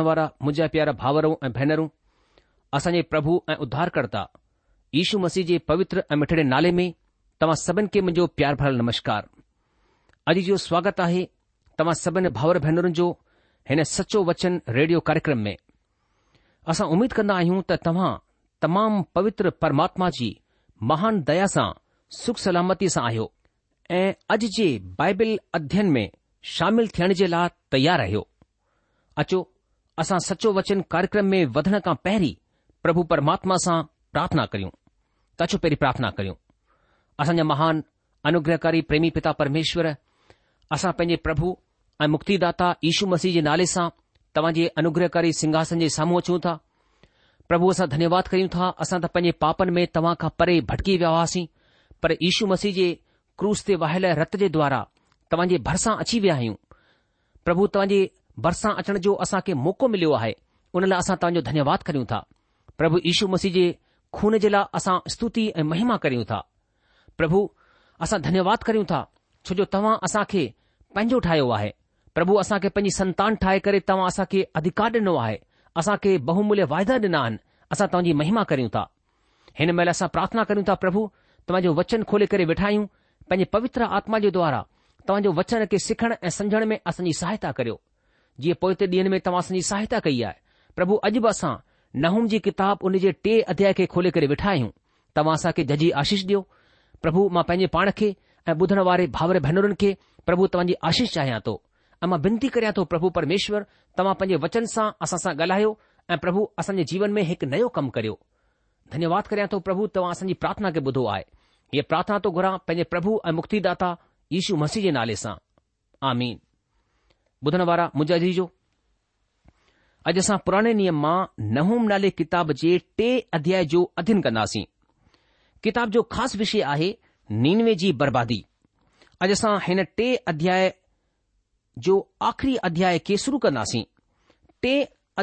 मुंहिंजा प्यारा भाउरऊं ऐं भेनरूं असांजे प्रभु ऐं उद्धारकर्ता ईशू मसीह जे पवित्र ऐं मिठड़े नाले में तव्हां सभिनि खे मुंहिंजो प्यार भरल नमस्कार अॼु जो स्वागत आहे तव्हां सभिनी भाउर भेनरुनि जो हिन सचो वचन रेडियो कार्यक्रम में असां उमीद कंदा आहियूं त तव्हां तमामु पवित्र परमात्मा जी महान दया सां सुख सलामती सां आहियो ऐं अॼु जे बाइबल अध्ययन में शामिल थियण जे लाइ तयार आहियो असां सचो वचन कार्यक्रम में वधण खां पहिरीं प्रभु परमात्मा सां प्रार्थना करियूं तचो पहिरीं प्रार्थना करियूं असांजा महान अनुग्रहकारी प्रेमी पिता परमेश्वर असां पंहिंजे प्रभु ऐं मुक्तिदा यीशू मसीह जे नाले सां तव्हां जे अनुग्रहकारी सिंघासन जे साम्हूं अचूं था प्रभु असां धन्यवाद कयूं था असां त पंहिंजे पापनि में तव्हां खां परे भटकी विया हुआसीं पर यशू मसीह जे क्रूज़ ते वाहियल रत जे द्वारा तव्हां जे भरिसां अची विया आहियूं प्रभु भरिसांचण जो असांखे मौक़ो मिलियो आहे हुन लाइ असां तव्हांजो धन्यवाद करियूं था प्रभु यीशु मसीह जे खून जे लाइ असां स्तुति ऐं महिमा करियूं था प्रभु असां धन्यवाद करियूं था छोजो तव्हां असांखे पंहिंजो ठाहियो आहे प्रभु असां खे पंहिंजी संतान ठाहे करे तव्हां असां खे अधिकार ॾिनो आहे असां खे बहमूल्य वाइदा डि॒ना आइन असां तव्हांजी महिमा करियूं था हिन महिल असां प्रार्थना करियूं था प्रभु तव्हांजो वचन खोले करे वेठा पंहिंजे पवित्र आत्मा जे द्वारा तव्हांजो वचन खे सिखण ऐं सम्झण में असांजी सहायता करियो જી પોતે દિન મે તમાસની સહાયતા કઈ આય પ્રભુ અજબસા નહુંજી કિતાબ ઉને જે ટે અધ્યાય કે ખોલે કરે બેઠા હી હું તમાસા કે જજી આશીષ દયો પ્રભુ માં પેન પાણખે બધણ વારે ભાવરે ભનરન કે પ્રભુ તમજી આશીષ ચાહ્યા તો આમાં બિંતી કર્યા તો પ્રભુ પરમેશ્વર તમા પજે વચન સા આસા સા ગલાયો એ પ્રભુ અસનજી જીવન મે એક નયો કામ કર્યો ધન્યવાદ કર્યા તો પ્રભુ તવાસની પ્રાર્થના કે બધો આય યે પ્રાર્થના તો ગરા પેન પ્રભુ મુક્તિદાતા ઈશુ મસીજે નાલે સા આમીન ॿुधण वारा मुंहिंजा जो अॼु असां पुराणे नियम मां नहूम नाले किताब जे टे अध्याय जो अध्यन कंदासीं किताब जो ख़ासि विषय आहे नीनवे जी बर्बादी अॼु असां हिन टे अध्याय आख़िरी अध्याय खे शुरु कंदासीं टे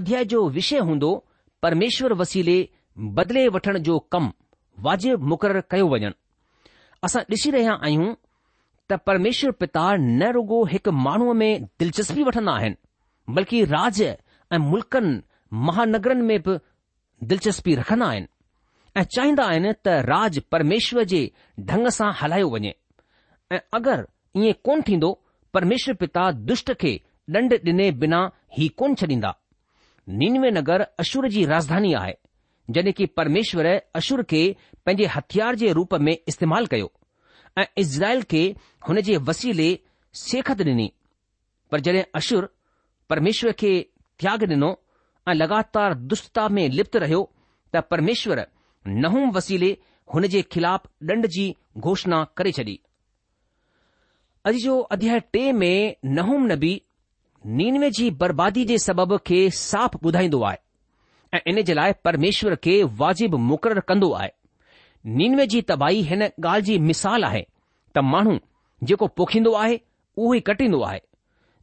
अध्याय जो विषय हूंदो परमेश्वर वसीले बदिले वठण जो कमु वाजिबु मुक़ररु कयो वञनि असां ॾिसी रहिया आहियूं त परमेश्वर पिता न रुगो हिकु माण्हूअ में दिलचस्पी वठन्दा आहिनि बल्कि राज ऐं मुल्क़नि महानगरनि में बि दिलचस्पी रखन्दा आहिनि ऐं चाहींदा आइन त राज परमेश्वर जे ढंग सां हलायो वञे ऐं अगरि इएं कोन्ह थींदो परमेश्वर पिता दुष्ट खे दंड डि॒ने बिना ई कोन छॾींदा निनवे नगर जी राजधानी आहे जॾहिं कि परमेश्वर अश्र खे पंहिंजे हथियार जे रूप में इस्तेमालु कयो ऐं इज़राइल खे हुन जे वसीले सेखत ॾिनी पर जॾहिं अशुर परमेश्वर खे त्याग ॾिनो ऐं लगातार दुष्टता में लिप्त रहियो त परमेश्वर नहूं वसीले हुन जे ख़िलाफ़ ॾंड जी घोषणा करे छॾी अॼु जो अध्याय टे में नहूम नबी नीनवे जी बर्बादी जे सबब खे साफ़ ॿुधाईंदो आहे ऐं इन जे लाइ परमेश्वर खे वाजिबु मुक़ररु कंदो आहे नीनवे जी तबाही हिन ॻाल्हि जी मिसाल आहे त माण्हू जेको पोखींदो आहे उहो ई कटींदो आहे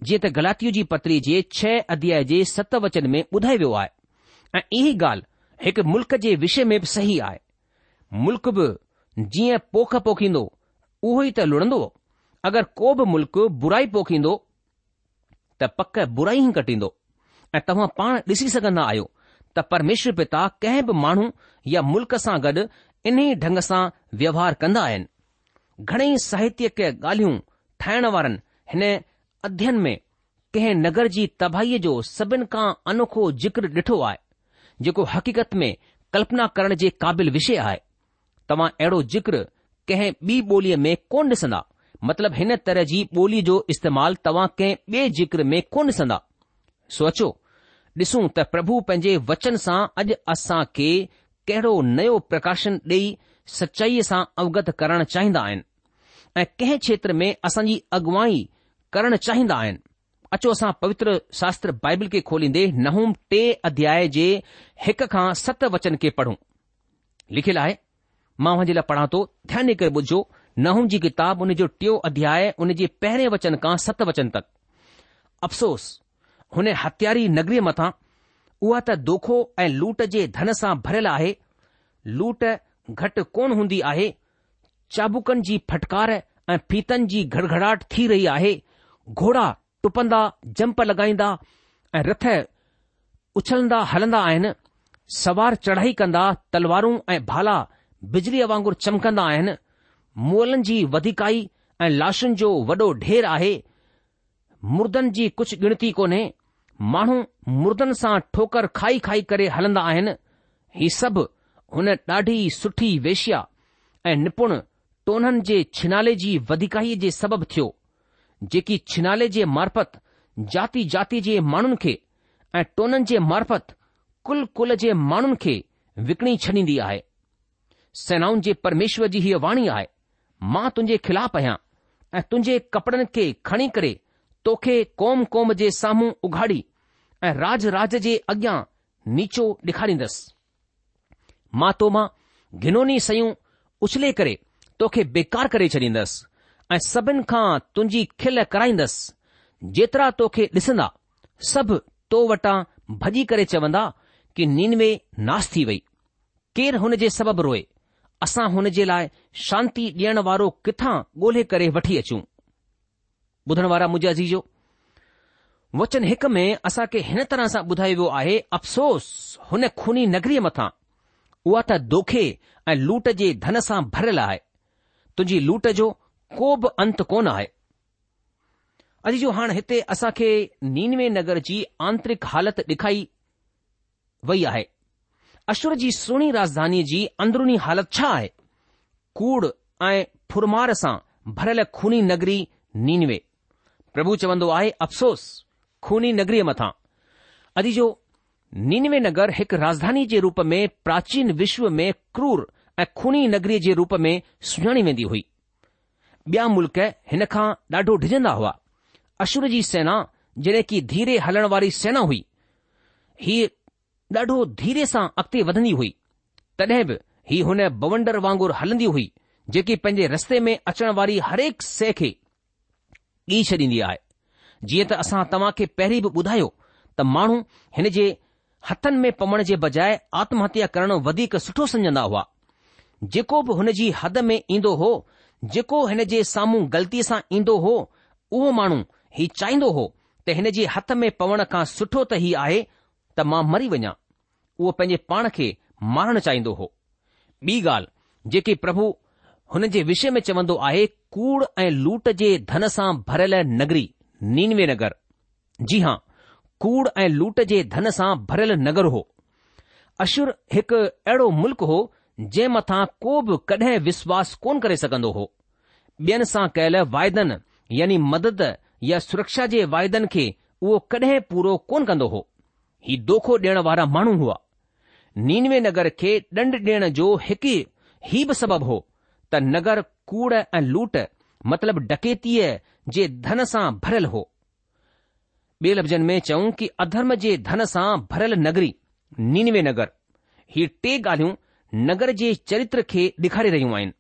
जीअं त ग़लाती जी पतरी जे छह अध्याय जे सत वचन में ॿुधाए वियो आहे ऐं इहा ॻाल्हि हिकु मुल्क़ जे विषय में बि सही आहे मुल्क़ बि जीअं पोख पोखींदो उहो ई त लुड़ंदो अगरि को बि मुल्क़ बुराई पोखींदो त पक बुराई ई कटींदो ऐं तव्हां पाण ॾिसी सघंदा आहियो त परमेश्वर पिता कंहिं बि माण्हू या मुल्क़ सां गॾु इन्हीअ ढंग सां व्यवहार कंदा आहिनि घणेई साहित्यक ॻाल्हियूं ठाहिण वारनि हिन अध्ययन में कंहिं नगर जी तबाहीअ जो सभिनि खां अनोखो ज़िक्र ॾिठो आहे जेको हक़ीक़त में कल्पना करण जे क़ाबिल विषय आहे तव्हां अहिड़ो ज़िक्र कंहिं ॿी ॿोलीअ में कोन ॾिसंदा मतिलब हिन तरह जी ॿोली जो इस्तेमालु तव्हां कंहिं ॿिए जिक्र में कोन ॾिसंदा सोचो ॾिसूं त प्रभु पंहिंजे वचन सां अॼु असां खे कहिड़ो नयो प्रकाशन ॾेई सचाईअ सां अवगत करण चाहींदा आहिनि ऐं कंहिं क्षेत्र में असांजी अॻुवाई करणु चाहींदा आहिनि अचो असां पवित्र शास्त्र बाइबिल खे खोलींदे नहूम टे अध्याय जे हिक खां सत वचन खे पढ़ूं लिखियलु आहे मां हुन जे लाइ पढ़ा थो ध्यान ॾे करे ॿुधो नहूम जी किताब उन जो टियों अध्याय उन जे पहिरें वचन खां सत वचन तक अफ़सोस हुन हथ्यारी नगरीअ मथां उहा त दोखो ऐं लूट जे धन सां भरियलु आहे लूट घटि कोन हूंदी आहे चाबुकनि जी फटकार ऐं फीतनि जी घड़घड़ाहट थी रही आहे घोड़ा टुपंदा जंप लॻाईंदा ऐं रथ उछलंदा हलंदा आहिनि सवार चढ़ाई कंदा तलवारूं ऐं भाला बिजलीअ वांगुर चमकंदा आहिनि मुअलनि जी वधिकाई ऐं लाशुनि जो वॾो ढेर आहे मुर्दनि जी कुझु गिनतती कोन्हे माण्हू मुर्दनि सां ठोकर खाई खाई करे हलंदा आहिनि ही सभु हुन ॾाढी सुठी वेश्या ऐं निपुण टोननि जे छिनाले जी वधिकाईअ जे सबबु थियो जेकी छिनाले जे मार्फत जाती जाति जे माण्हुनि खे ऐं टोननि जे मार्फत कुल कुल जे माण्हुनि खे विकणी छॾींदी आहे सेनाउनि जे परमेश्वर जी हीअ वाणी आहे मां तुंहिंजे ख़िलाफ़ु आहियां ऐं तुंहिंजे कपड़नि खे खणी करे तोखे कोम क़ौम जे साम्हूं उघाड़ी ऐं राज राज जे अॻियां नीचो ॾेखारींदसि मां तोमां घिनोनी सयूं उछले करे तोखे बेकार करे छॾींदसि ऐं सभिनि खां तुंहिंजी खिल कराईंदसि जेतिरा तोखे ॾिसंदा सभु तो वटां भॼी करे चवंदा कि नीनवे नास थी वई केरु हुन जे सबबु रोए असां हुन जे लाइ शांती ॾियण वारो किथां ॻोल्हे करे वठी अचूं ॿुधण वारा मुंहिंजे वचन हिक में असां खे हिन तरह सां ॿुधायो वियो आहे अफ़सोस हुन खूनी नगरीअ मथां उहा त दोखे ऐं लूट जे धन सां भरियलु आहे तुंहिंजी लूट जो को बि अंत कोन आहे हाणे हिते असां खे नीनवे नगर जी आंतरिक हालति ॾेखाई वई आहे अश्वर जी सुहिणी राजधानीअ जी अंदरुनी हालति छा आहे कूड़ ऐं फुरमार सां भरियल खूनी नगरी नीनवे प्रभु चवंदो आहे अफ़सोस खूनी नगरीअ मथां अॼु जो नीनवे नगर हिकु राजधानी जे रूप में प्राचीन विश्व में क्रूर ऐं खूनी नगरीअ जे रूप में सुञाणी वेंदी हुई ॿिया मुल्क हिन खां ॾाढो डिॼंदा हुआ अशुर जी सेना जॾहिं की धीरे हलण वारी सेना हुई ही ॾाढो धीरे सां अॻिते वधंदी हुई तॾहिं बि ही हुन बवंडर वांगुरु हलंदी हुई जेकी पंहिंजे रस्ते में अचण वारी हरेक शइ खे ॾेई छॾींदी आहे जीअं त असां तव्हां खे पहिरीं बि ॿुधायो त माण्हू हिन जे हथनि में पवण जे बजाए आत्महत्या करणु वधीक सुठो सम्झंदा हुआ जेको बि हुन जी हद में ईंदो हो जेको हिन जे साम्हूं ग़लतीअ सां ईंदो हो उहो माण्हू हीउ चाहींदो हो त हिन जे हथ में पवण खां सुठो त हीउ आहे त मां मरी वञा उहो पंहिंजे पाण खे मारणु चाहींदो हो ॿी ॻाल्हि जेकी प्रभु हुन जे विषय में चवंदो आहे कूड़ ऐं लूट जे धन सां भरियल नगरी नीनवे नगर जी हां कूड़ ऐं लूट जे धन सां भरियल नगर हो अशुर हिकु अहिड़ो मुल्क़ हो जंहिं मथां को बि कडहिं विश्वास कोन करे सघंदो हो ॿियनि सां कयल वाइदनि यानी मदद या सुरक्षा जे वाइदनि खे उहो कडहिं पूरो कोन कंदो हो ही दोखो ॾियण वारा माण्हू हुआ नीनवे नगर खे ॾंड ॾियण जो हिकु ई बि सबबु हो त नगर कूड़ ऐं लूट मतिलब डकेतीअ जे धन सां भरियलु हो बे लफ़्ज़नि में चऊं कि अधर्म जे धन सां भरियलु नगरी नीनवे नगर ही टे ॻाल्हियूं नगर जे चरित्र खे ॾेखारी रहियूं आहिनि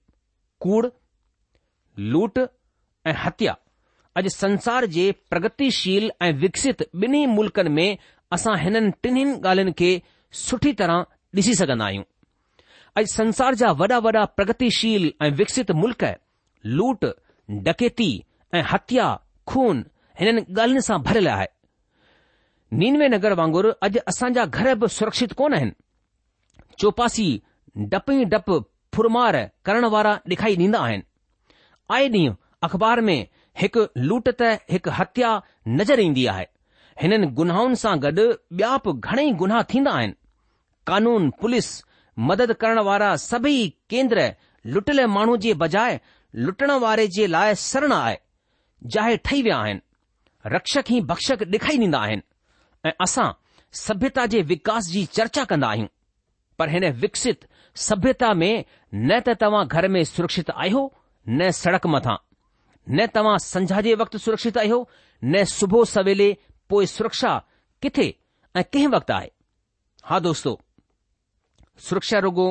कूड़ लूट ऐं हत्या अॼु संसार जे प्रगतिशील ऐं विकसित ॿिन्ही मुल्कनि में असां हिननि टिन्हीनि ॻाल्हियुनि खे सुठी तरह ॾिसी सघंदा आहियूं अॼु संसार जा वॾा वॾा प्रगतिशील ऐं विकसित मुल्क़ लूट डकेती ऐं हत्या खून हिननि ॻाल्हियुनि सां भरियल आहे नीनवे नगर वांगुरु अॼु असांजा घर बि सुरक्षित कोन आहिनि चौपासी डप ई डप फुरमार करण वारा ॾेखारी ॾींदा आहिनि आए ॾींहुं अख़बार में हिकु लूट त हिकु हत्या नज़र ईंदी आहे हिननि गुनाहुनि सां गॾु ॿिया बि घणेई गुनाह थींदा आहिनि कानून पुलिस मदद करण वारा सभई केंद्र लुटल माण्हू जे बजाए लुटण वारे जे लाइ सरण आहे जाहे ठही विया आहिनि रक्षक ई भक्षक ॾेखारी ॾींदा आहिनि ऐं असां सभ्यता जे विकास जी चर्चा कंदा आहियूं पर हिन विकसित सभ्यता में न त तव्हां घर में सुरक्षित आहियो न सड़क मथां न तव्हां संझा जे वक़्तु सुरक्षित आहियो न सुबुह सवेले पोइ सुरक्षा किथे ऐं कंहिं वक़्तु आहे हा दोस्तो सुरक्षा रुगो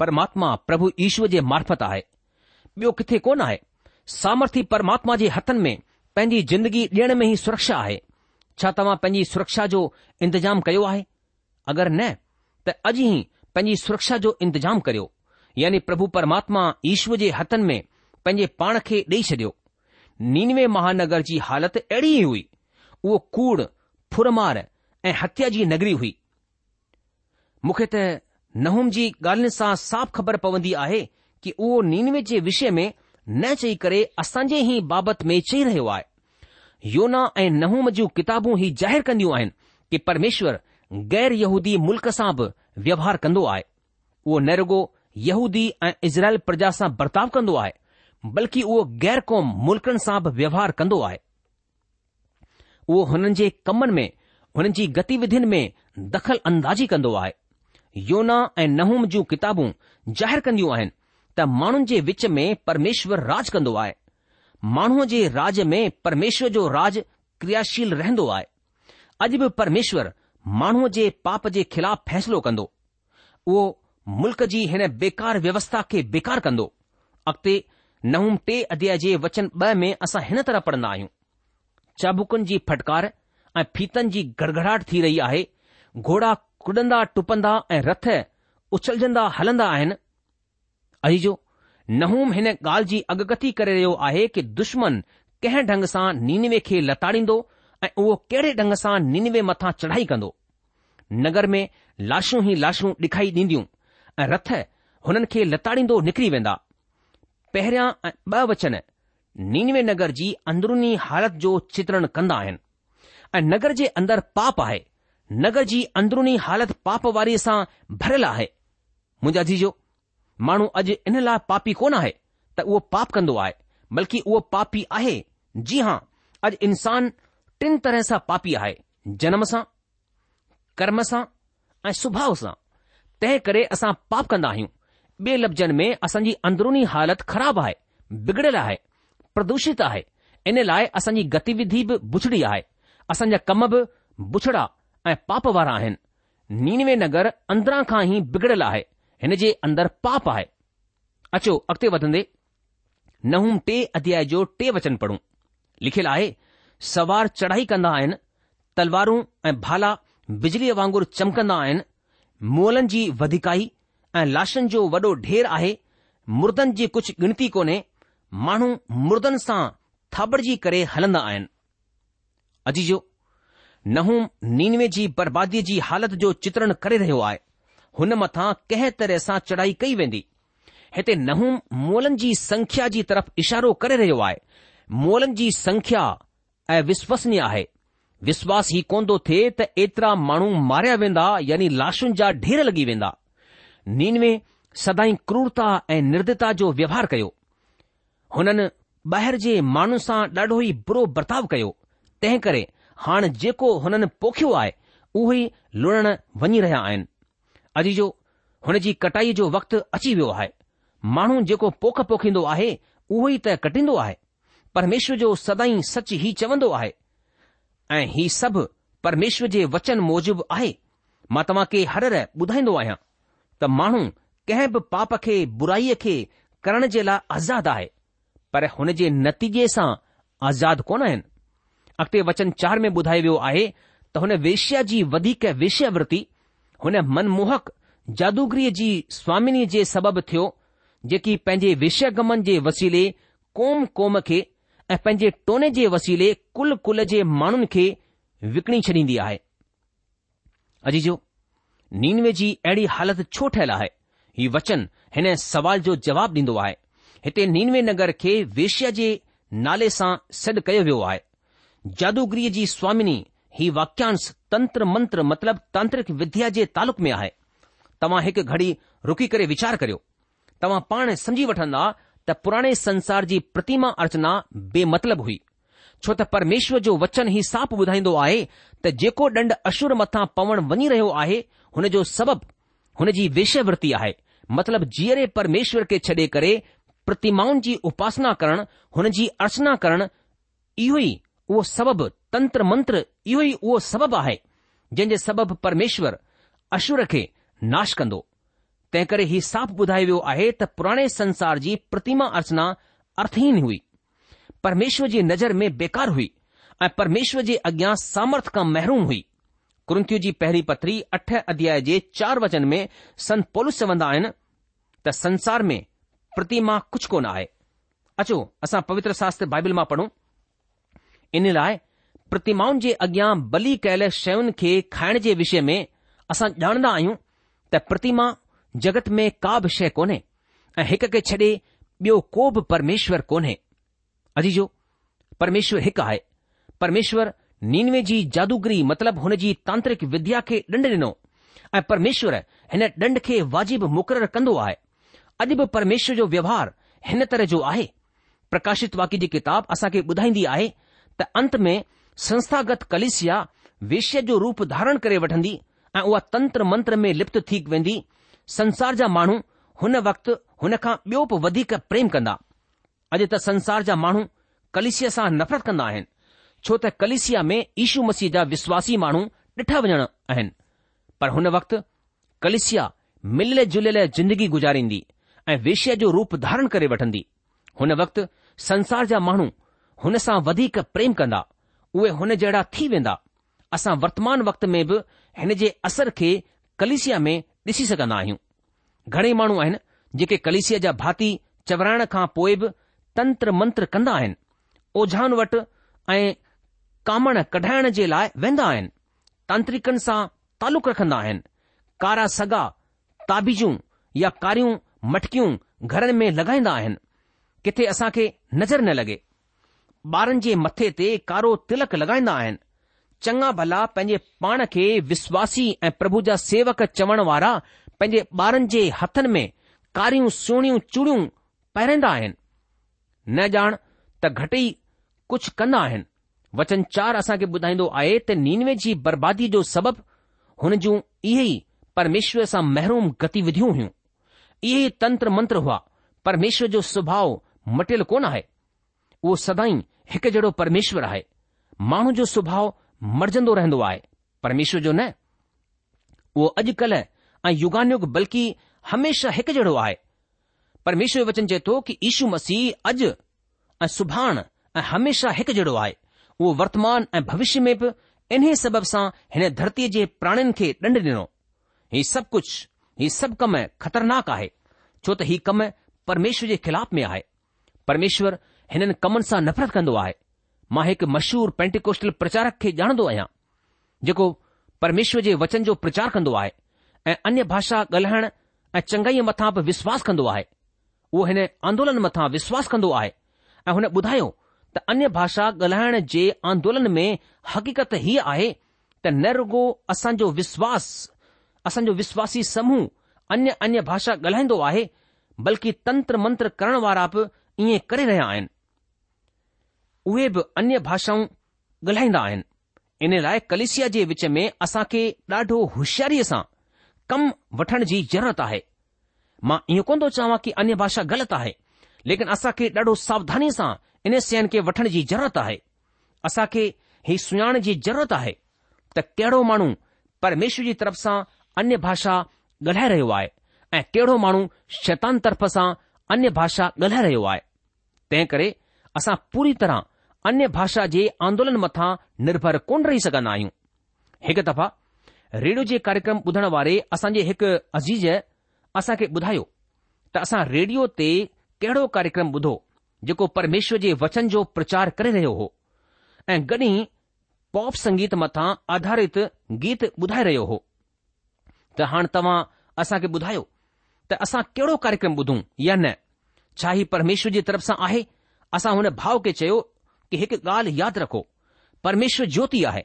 परमात्मा प्रभु ईश्वर जे मार्फत आहे ॿियो किथे कोन आहे सामर्थी परमात्मा जे हथनि में पंहिंजी ज़िंदगी ॾियण में ई सुरक्षा आहे छा तव्हां पंहिंजी सुरक्षा जो इंतजाम कयो आहे अगरि न त अॼु ई पंहिंजी सुरक्षा जो इंतजाम करियो यानी प्रभु परमात्मा ईश्वर जे हथनि में पंहिंजे पाण खे ॾेई छॾियो नीनवे महानगर जी हालति अहिड़ी ई हुई उहो कूड़ फुरमार ऐं हत्या जी नगरी हुई मूंखे त नहुम जी ॻाल्हियुनि सां साफ़ ख़बर पवंदी आहे कि उहो नीनवे जे विषय में न चई करे असांजे ई बाबति में चई रहियो आहे योना ऐं नहूम जूं किताबूं ही ज़ाहिरु कंदियूं आहिनि की परमेश्वर गैर यहूदी मुल्क़ सां बि व्यवहार कंदो आहे उहो नेरेगो यहूदी ऐं इज़राइल प्रजा सां बर्ताव कंदो आहे बल्कि उहो गैर क़ौम मुल्क़नि सां बि व्यवहार कंदो आहे उहो हुननि जे कमनि में हुननि जी गतिविध में दख़ल अंदाजी कंदो आहे योना ऐं नहूम जूं किताबूं ज़ाहिरु कंदियूं आहिनि त माण्हुनि जे विच में परमेश्वर राज कंदो आहे माण्हूअ जे राज में परमेश्वर जो राज क्रियाशील रहंदो आहे अॼु बि परमेश्वर माण्हूअ जे पाप जे ख़िलाफ़ फ़ैसिलो कंदो उहो मुल्क़ जी हिन बेकार व्यवस्था खे बेकार कंदो अॻिते नहूम टे अध्याय जे वचन ॿ में असां हिन तरह पढ़ंदा आहियूं चाबुकुनि जी फटकार ऐं फीतनि जी गड़गड़ाहट थी रही आहे घोड़ा कुॾंदा टुपंदा ऐं रथ उछलजंदा हलंदा आहिनि अजीजो नहूम हिन ॻाल्हि जी अॻकथी करे रहियो आहे कि दुश्मन कंहिं ढंग सां नीनवे खे लताड़ींदो ऐं उहो कहिड़े ढंग सां नीनवे मथां चढ़ाई कंदो नगर में लाशूं ई लाशूं ॾिखाई ॾींदियूं ऐं रथ हुननि खे लताड़ींदो निकिरी वेंदा पहिरियां ऐं ॿ वचन नीनवे नगर जी अंदरुनी हालति जो चित्रण कंदा आहिनि ऐं नगर जे अंदरि पाप आहे नगर जी अंदरुनी हालत पाप वारीअ सां भरियलु आहे मुंहिंजा जीजो माण्हू अॼु इन लाइ पापी कोन आहे त उहो पाप कंदो आहे बल्कि उहो पापी आहे जी हां अॼु इंसान टिन तरह सां पापी आहे जनम सां कर्म सां ऐं सुभाउ सां तंहिं करे असां पाप कंदा आहियूं ॿिए लफ़्ज़नि में असांजी अंदरुनी हालति ख़राब आहे बिगड़ियल आहे प्रदूषित आहे इन लाइ असांजी गतिविधि बि बुछड़ी आहे असांजा कम बि बुछड़ा ऐं पाप वारा आहिनि नीनवे नगर अंदरां खां ई बिगड़ियल आहे हिन जे अंदरु पाप आहे अचो अॻिते वधंदे नहूं टे अध्याय जो टे वचन पढ़ूं लिखियलु आहे सवार चढ़ाई कंदा आहिनि तलवारूं ऐं भाला बिजलीअ वांगुरु चमकंदा आहिनि मोलनि जी वधिकाई ऐं लाशनि जो वॾो ढेर आहे मुर्दनि जी कुझु गिनती कोन्हे माण्हू मुर्दनि सां थाबड़जी करे हलंदा आहिनि अजी नहूं नीनवे जी बर्बादीअ जी हालत जो चित्रण करे रहियो आहे हुन मथां कंहिं तरह सां चढ़ाई कई वेंदी हिते नहू मोलनि जी संख्या जी तरफ़ इशारो करे रहियो आहे मोलनि जी संख्या ऐं विश्वसनीय आहे विश्वास ई कोन थो थिए त एतिरा माण्हू मारिया वेंदा यानी लाशुनि जा ढेर लॻी वेंदा नीनवे सदाई क्रूरता ऐं निर्दता जो व्यवहार कयो हुननि ॿाहिरि जे माण्हुनि सां ॾाढो ई बुरो बर्ताव कयो तंहिं करे हाणे जेको हुननि पोखियो आहे उहेई लुणण वञी रहिया आहिनि अॼु जो हुन जी कटाई जो वक़्तु अची वियो आहे माण्हू जेको पोख पोखींदो आहे उहो ई त कटींदो आहे परमेश्वर जो सदाई सच ई चवंदो आहे ऐं ही सभु परमेश्वर जे वचन मूजिबि आहे मां तव्हां खे हर रह ॿुधाईंदो आहियां त माण्हू कंहिं बि पाप खे बुराईअ खे करण जे लाइ आज़ादु आहे पर हुन जे नतीजे सां आज़ाद कोन आहिनि अॻिते वचन चार में ॿुधायो वियो आहे त हुन वेश्या जी वधीक विषय वृति हुन मनमोहक जादूगरीअ जी स्वामिनी जे सबबि थियो जेकी पंहिंजे विषयगमन जे वसीले कोम क़ौम खे ऐं पंहिंजे टोने जे वसीले कुल कुल जे माण्हुनि खे विकणी छॾींदी आहे अजी जो नीनवे जी अहिड़ी हालति छो ठहियलु आहे ही वचन हिन सवाल जो जवाबु ॾींदो आहे हिते नीनवे नगर खे वेश्या जे नाले सां सॾु कयो वियो आहे जादूगिरी जी स्वामिनी ही वाक्यांश तंत्र मंत्र मतिलब तांत्रिक विद्या जे तालुक में आहे तव्हां हिकु घड़ी रुकी करे वीचार करियो तव्हां पाण सम्झी वठंदा त पुराणे संसार जी प्रतिमा अर्चना बेमतलब हुई छो त परमेश्वर जो वचन ही साप ॿुधाईंदो आहे त जेको डंड अशुर मथां पवण वञी रहियो आहे हुन जो सबबु हुन जी वेश्यवृति आहे मतिलब जीअरे परमेश्वर खे छॾे करे प्रतिमाउनि जी उपासना करणु हुन जी अर्चना करणु इहो ई उहो सबबु तंत्र मंत्र इहो ई उहो सबबु आहे जंहिं जे सबबु परमेश्वर अशुर खे नाश कंदो तंहिं करे ही साफ़ ॿुधायो वियो आहे त पुराणे संसार जी प्रतिमा अर्चना अर्थहीन हुई परमेश्वर जी नज़र में बेकार हुई ऐं परमेश्वर जे अॻियां सामर्थ खां महरूम हुई कुरंथियो जी पहिरीं पथरी अठ अध्याय जे चार वचन में संत पोलुस चवंदा आहिनि त संसार में प्रतिमा कुझु कोन आहे अचो असां पवित्र शास्त्र बाइबिल मां पढ़ूं इन लाइ प्रतिमाउनि जे अॻियां बली कयल शयुनि खे खाइण जे विषय में असां ॼाणंदा आहियूं त प्रतिमा जगत में का बि शइ कोन्हे ऐं हिक खे छॾे ॿियो को बि परमेश्वर कोन्हे अजी जो परमेश्वर हिकु आहे परमेश्वर नीनवे जी जादूगिरी मतिलब जी तांत्रिक विद्या खे ॾंड ॾिनो ऐं परमेश्वर हिन ॾंड खे वाजिबु मुक़ररु कंदो आहे अॼु बि परमेश्वर जो व्यवहार हिन तरह जो आहे प्रकाशित वाक्य जी किताब असांखे ॿुधाईंदी आहे અંતમે સંસ્થાગત કલિશિયા વિશે જો રૂપ ધારણ કરે વઠંડી આ ઓ તંત્ર મંત્ર મે લિપ્ત થીક વેંધી સંસાર જા માણું હન વક્ત હન કા બ્યોપ વધી કા પ્રેમ કન્ડા અજે તા સંસાર જા માણું કલિશિયા સા નફરત કન્ડા હે છોતે કલિશિયા મે ઈશુ મસીદા વિશ્વાસી માણું ઢઠા વજના હેન પર હન વક્ત કલિશિયા મેલે જુલલે જીંદગી ગુજારીંndi એ વિશે જો રૂપ ધારણ કરે વઠંડી હન વક્ત સંસાર જા માણું हुन सां वधीक प्रेम कंदा उहे हुन जहिड़ा थी वेंदा असां वर्तमान वक्त में बि हिन जे असर खे कलिसिया में ॾिसी सघंदा आहियूं घणेई माण्हू आहिनि जेके कलिसिया जा भाती चवराइण खां पोइ बि तंत्र मंत्र कंदा आहिनि ओझान वटि ऐं कामण कढाइण जे लाइ वेंदा आहिनि तांत्रिकनि सां तालुक रखंदा आहिनि कारा सगा ताबीजूं या कारियूं मटकियूं घरनि में लॻाईंदा आहिनि किथे असांखे नज़र न लॻे ॿारनि जे मथे ते कारो तिलक लॻाईंदा आहिनि चङा भला पंहिंजे पाण खे विश्वासी ऐं प्रभु जा सेवक चवण वारा पंहिंजे ॿारनि जे हथनि में कारियूं सुहिणियूं चूड़ियूं पहिरंदा आहिनि न ॼाण त घटि ई कुझु कंदा आहिनि वचन चार असां खे ॿुधाईंदो आहे त नीनवे जी बर्बादी जो सबबु हुन जूं इहे ई परमेश्वर सां महरूम गतिविधियूं हुइयूं इहेई तंत्र मंत्र हुआ परमेश्वर जो सुभाउ मटियलु कोन आहे उहो सदाई हिकु जहिड़ो परमेश्वर आहे माण्हू जो सुभाउ मरजंदो रहंदो आहे परमेश्वर जो न उहो अॼुकल्ह ऐं युगानुग बल्कि हमेशा हिकु जहिड़ो आहे परमेश्वर वचन चए थो कि ईशू मसीह अॼु ऐं सुभाण ऐं हमेशह हिकु जहिड़ो आहे उहो वर्तमान ऐं भविष्य में बि इन्हे सबब सां हिन धरतीअ जे प्राणिन खे ॾंडु ॾिनो हीउ सभु कुझु हीउ सभु कम ख़तरनाक आहे छो त हीउ कमु परमेश्वर जे ख़िलाफ़ में आहे हिननि कमनि सां नफ़रत कंदो आहे मां हिकु मशहूर पेंटीकोष्टल प्रचारक खे ॼाणंदो आहियां जेको परमेश्वर जे वचन जो प्रचार कंदो आहे ऐं अन्य भाषा ॻाल्हाइण ऐं चंगई मथां बि विश्वास कंदो आहे उहो हिन आंदोलन मथां विश्वास कन्दो आहे ऐ हुन ॿुधायो त अन्य भाषा ॻाल्हाइण जे आंदोलन में हक़ीक़त हीअ आहे त नेरगो असांजो विश्वास असांजो विश्वासी समूह अन्य अन्य भाषा ॻाल्हाईंदो आहे बल्कि तंत्र मंत्र करण वारा बि इएं करे रहिया आहिनि ويب اني ભાષા ગલહીના આયન ઇને લાય કલેશિયા જે وچ મે આસા કે ડાઢો હુશારીસા કમ વઠણ જી જરૂરત આહે મા ઇ કોndo ચાહવા કે અન્ય ભાષા ગલત આહે લેકિન આસા કે ડાઢો સાવધાનીસા ઇને સેન કે વઠણ જી જરૂરત આહે આસા કે હી સુણાન જી જરૂરત આહે ત કેડો માણુ પરમેશુ જી તરફસા અન્ય ભાષા ગલહી રયો આય એ કેડો માણુ શેતાન તરફસા અન્ય ભાષા ગલહી રયો આય તે કરે આસા પૂરી તરા અન્ય ભાષા જે આંદોલન મથા નિર્ભર કું રહી સકના આયું એક દફા રેડિયો જે કાર્યક્રમ બુધણવારે અસાંજે એક અજીજ અસાકે બુધાયો તા અસા રેડિયો તે કેડો કાર્યક્રમ બુધો જેકો પરમેશ્વર જે વચન જો પ્રચાર કરે રહ્યો હો એ ગણી પોપ સંગીત મથા આધારિત ગીત બુધાય રહ્યો હો તા હણ તવા અસાકે બુધાયો તા અસા કેડો કાર્યક્રમ બધુ યન ચાહી પરમેશ્વર જે તરફ સા આહે અસા ઉને ભાવ કે ચયો कि हिकु ॻाल्हि यादि रखो परमेश्वर ज्योति आहे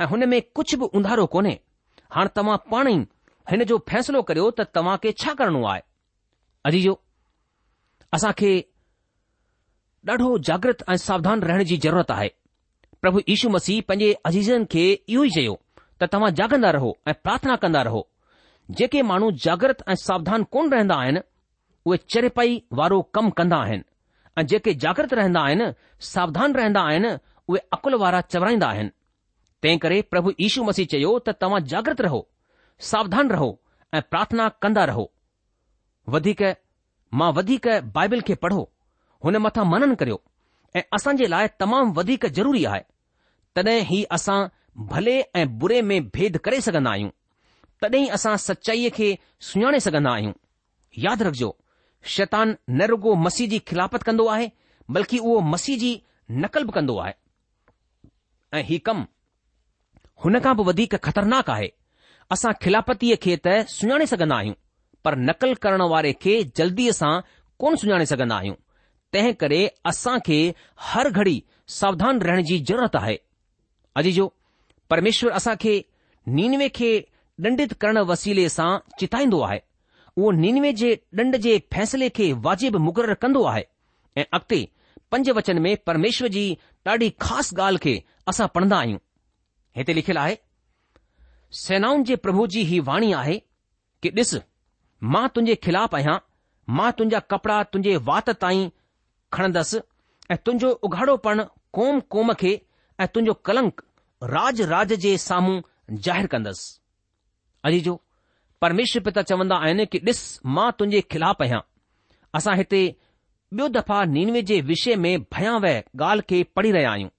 ऐं हुन में कुझु बि उंधारो कोन्हे हाणे तव्हां पाण ई हिन जो फ़ैसिलो करियो त तव्हां खे छा करणो आहे अजीजो असां खे ॾाढो जागृत ऐं सावधान रहण जी ज़रूरत आहे प्रभु यीशू मसीह पंहिंजे अज़ीजनि खे इहो ई चयो त तव्हां जागंदा रहो ऐं प्रार्थना कंदा रहो जेके माण्हू जागृत ऐं सावधान कोन रहंदा आहिनि उहे चर वारो कमु कंदा आहिनि ऐं जेके जागृत रहंदा आहिनि सावधान रहंदा आहिनि उहे अकुल वारा चवराईंदा आहिनि तंहिं करे प्रभु यीशू मसीह चयो त तव्हां जागृत रहो सावधान रहो ऐं प्रार्थना कंदा रहो वधीक मां वधीक बाइबिल खे पढ़ो हुन मथां मनन करियो ऐं असां जे लाइ तमामु वधीक ज़रूरी आहे तॾहिं ई असां भले ऐं बुरे में भेद करे सघंदा आहियूं तॾहिं असां सचाईअ खे सुञाणे सघंदा आहियूं यादि रखिजो शैतानु न रुगो मसीह जी खिलापत कंदो आहे बल्कि उहो मसीह जी नकल बि कंदो आहे ऐं हीउ कमु हुन खां बि वधीक ख़तरनाक आहे असां खिलापतीअ खे त सुञाणे सघंदा आहियूं पर नक़लु करण वारे खे जल्दीअ सां कोन सुञाणे सघंदा आहियूं तंहिं करे असां खे हर घड़ी सावधान रहण जी ज़रूरत आहे अजी जो परमेश्वर असां खे नीनवे खे ॾंडित करण वसीले सां चिताईंदो आहे उहो नीनवे जे ॾंड जे फैसले खे वाजिबु मुक़ररु कंदो आहे ऐं अॻिते पंज वचन में परमेश्वर जी ॾाढी ख़ासि ॻाल्हि खे असां पढ़ंदा आहियूं हिते लिखियलु आहे सेनाउनि जे प्रभु जी ही वाणी आहे कि ॾिस मां तुंहिंजे ख़िलाफ़ु आहियां मां तुंहिंजा कपड़ा तुंहिंजे वात ताईं खणंदसि ऐं तुंहिंजो उघाड़ोपणु कोम कोम खे ऐं तुंहिंजो कलंक राज राज जे साम्हूं ज़ाहिरु कंदसि अजी जो परमेश्वर पिता चवंदा आइन कि ॾिस मां तुंजे ख़िलाफ़ु आहियां असां हिते ॿियो दफ़ा निणवे जे विषय में भयावह ॻाल्हि खे पढ़ी रहिया आहियूं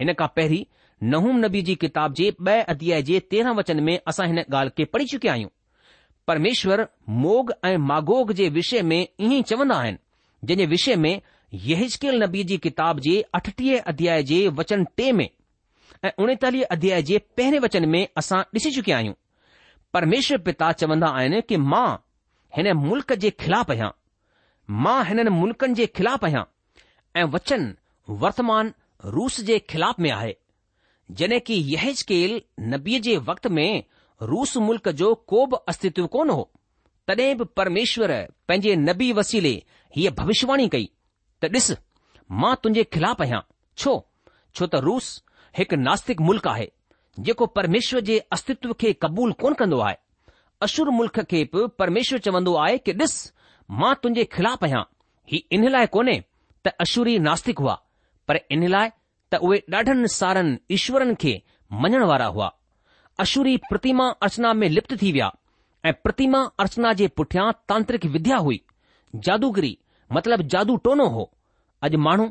हिन खां पहिरीं नहूम नबी जी किताब जे ॿ अध्याय जे तेरह वचन में असां हिन ॻाल्हि खे पढ़ी चुकिया आहियूं परमेश्वर मोग ऐं मागोग जे विषय में ईअं चवंदा आहिनि जंहिंजे विषय में यकेल नबी जी किताब जे अठटीह अध्याय जे वचन टे में ऐं उणेतालीह अध्याय जे पहिरें वचन में असां ॾिसी चुकिया आहियूं परमेश्वर पिता चवंदा आहिनि कि मां हिन मुल्क़ जे ख़िलाफ़ आहियां मां हिननि मुल्क़नि जे ख़िलाफ़ आहियां ऐं वचन वर्तमान रूस जे ख़िलाफ़ में आहे जड॒हिं कि यह केलु नबीअ जे वक़्त में रूस मुल्क़ जो को बि अस्तित्व कोन हो तॾहिं बि परमेश्वर पंहिंजे नबी वसीले हीअ भविष्यवाणी कई त ॾिस मां तुंहिंजे खिलाफ़ु आहियां छो छो त रूस हिकु नास्तिक मुल्क़ आहे जेको परमेश्वर जे अस्तित्व खे क़बूल कोन कंदो आहे अशुर मुल्क़ खे बि परमेश्वर चवंदो आहे कि ॾिस मां तुंहिंजे खिलाफ़ु आहियां ही इन लाइ कोन्हे त अशुरी नास्तिक हुआ पर इन लाइ त उहे ॾाढनि सारनि ईश्वरनि खे मञण वारा हुआ अशुरी प्रतिमा अर्चना में लिप्त थी विया ऐं प्रतिमा अर्चना जे पुठियां तांत्रिक विद्या हुई जादूगिरी मतिलब जादू टोनो हो अॼु माण्हू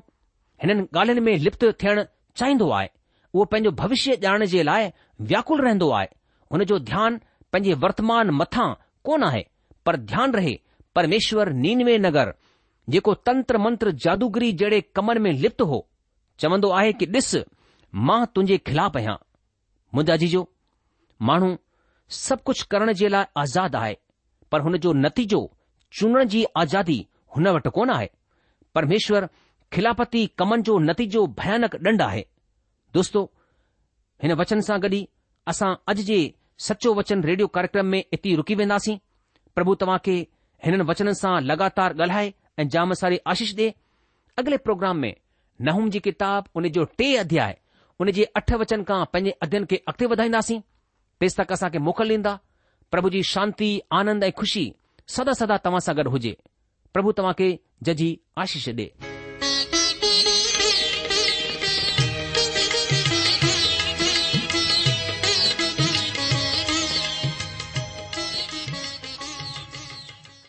हिननि ॻाल्हियुनि में लिप्त थियणु चाहींदो आहे उहो पंहिंजो भविष्य ॼाणण जे लाइ व्याकुल रहंदो आहे हुन जो ध्यानु पंहिंजे वर्तमान मथां कोन आहे पर ध्यानु रहे परमेश्वर नीनवे नगर जेको तंत्र मंत्र जादूगिरी जहिड़े कमन में लिप्त हो चवंदो आहे कि ॾिस मां तुंहिंजे खिलापु आहियां मुंहिंजा जीजो माण्हू सभु कुझु करण जे लाइ आज़ादु आहे पर हुन जो नतीजो चूंडण जी आज़ादी हुन वटि कोन आहे परमेश्वर खिलापती कमन जो नतीजो भयानक डंढ आहे दोस्तो हिन वचन सां गॾ ई असां अॼु जे सचो वचन रेडियो कार्यक्रम में इते ई रूकी वेंदासीं प्रभु तव्हां खे हिननि वचननि सां लगातार ॻाल्हाए ऐं जाम सारी आशीष ॾे अॻिले प्रोग्राम में नहूम जी किताबु उन जो टे अध्याय उन जे अठ वचन खां पंहिंजे अध्ययन खे अॻिते वधाईंदासीं पेस्तक असांखे मोकल ॾींदा प्रभु जी शांती आनंद ऐं खुशी सदा सदा तव्हां सां गॾु हुजे प्रभु तव्हां खे जजी आशीष ॾे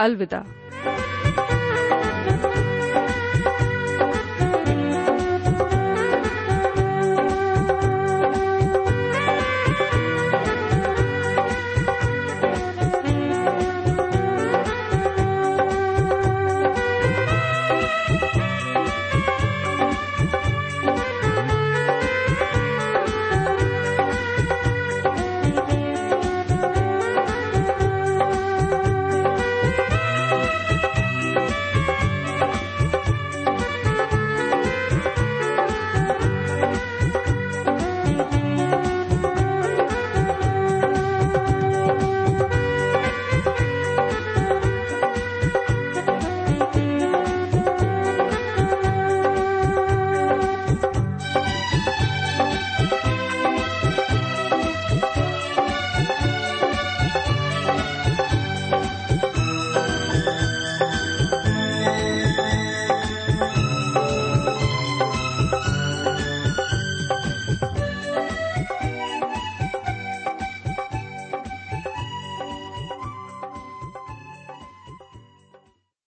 अलविदा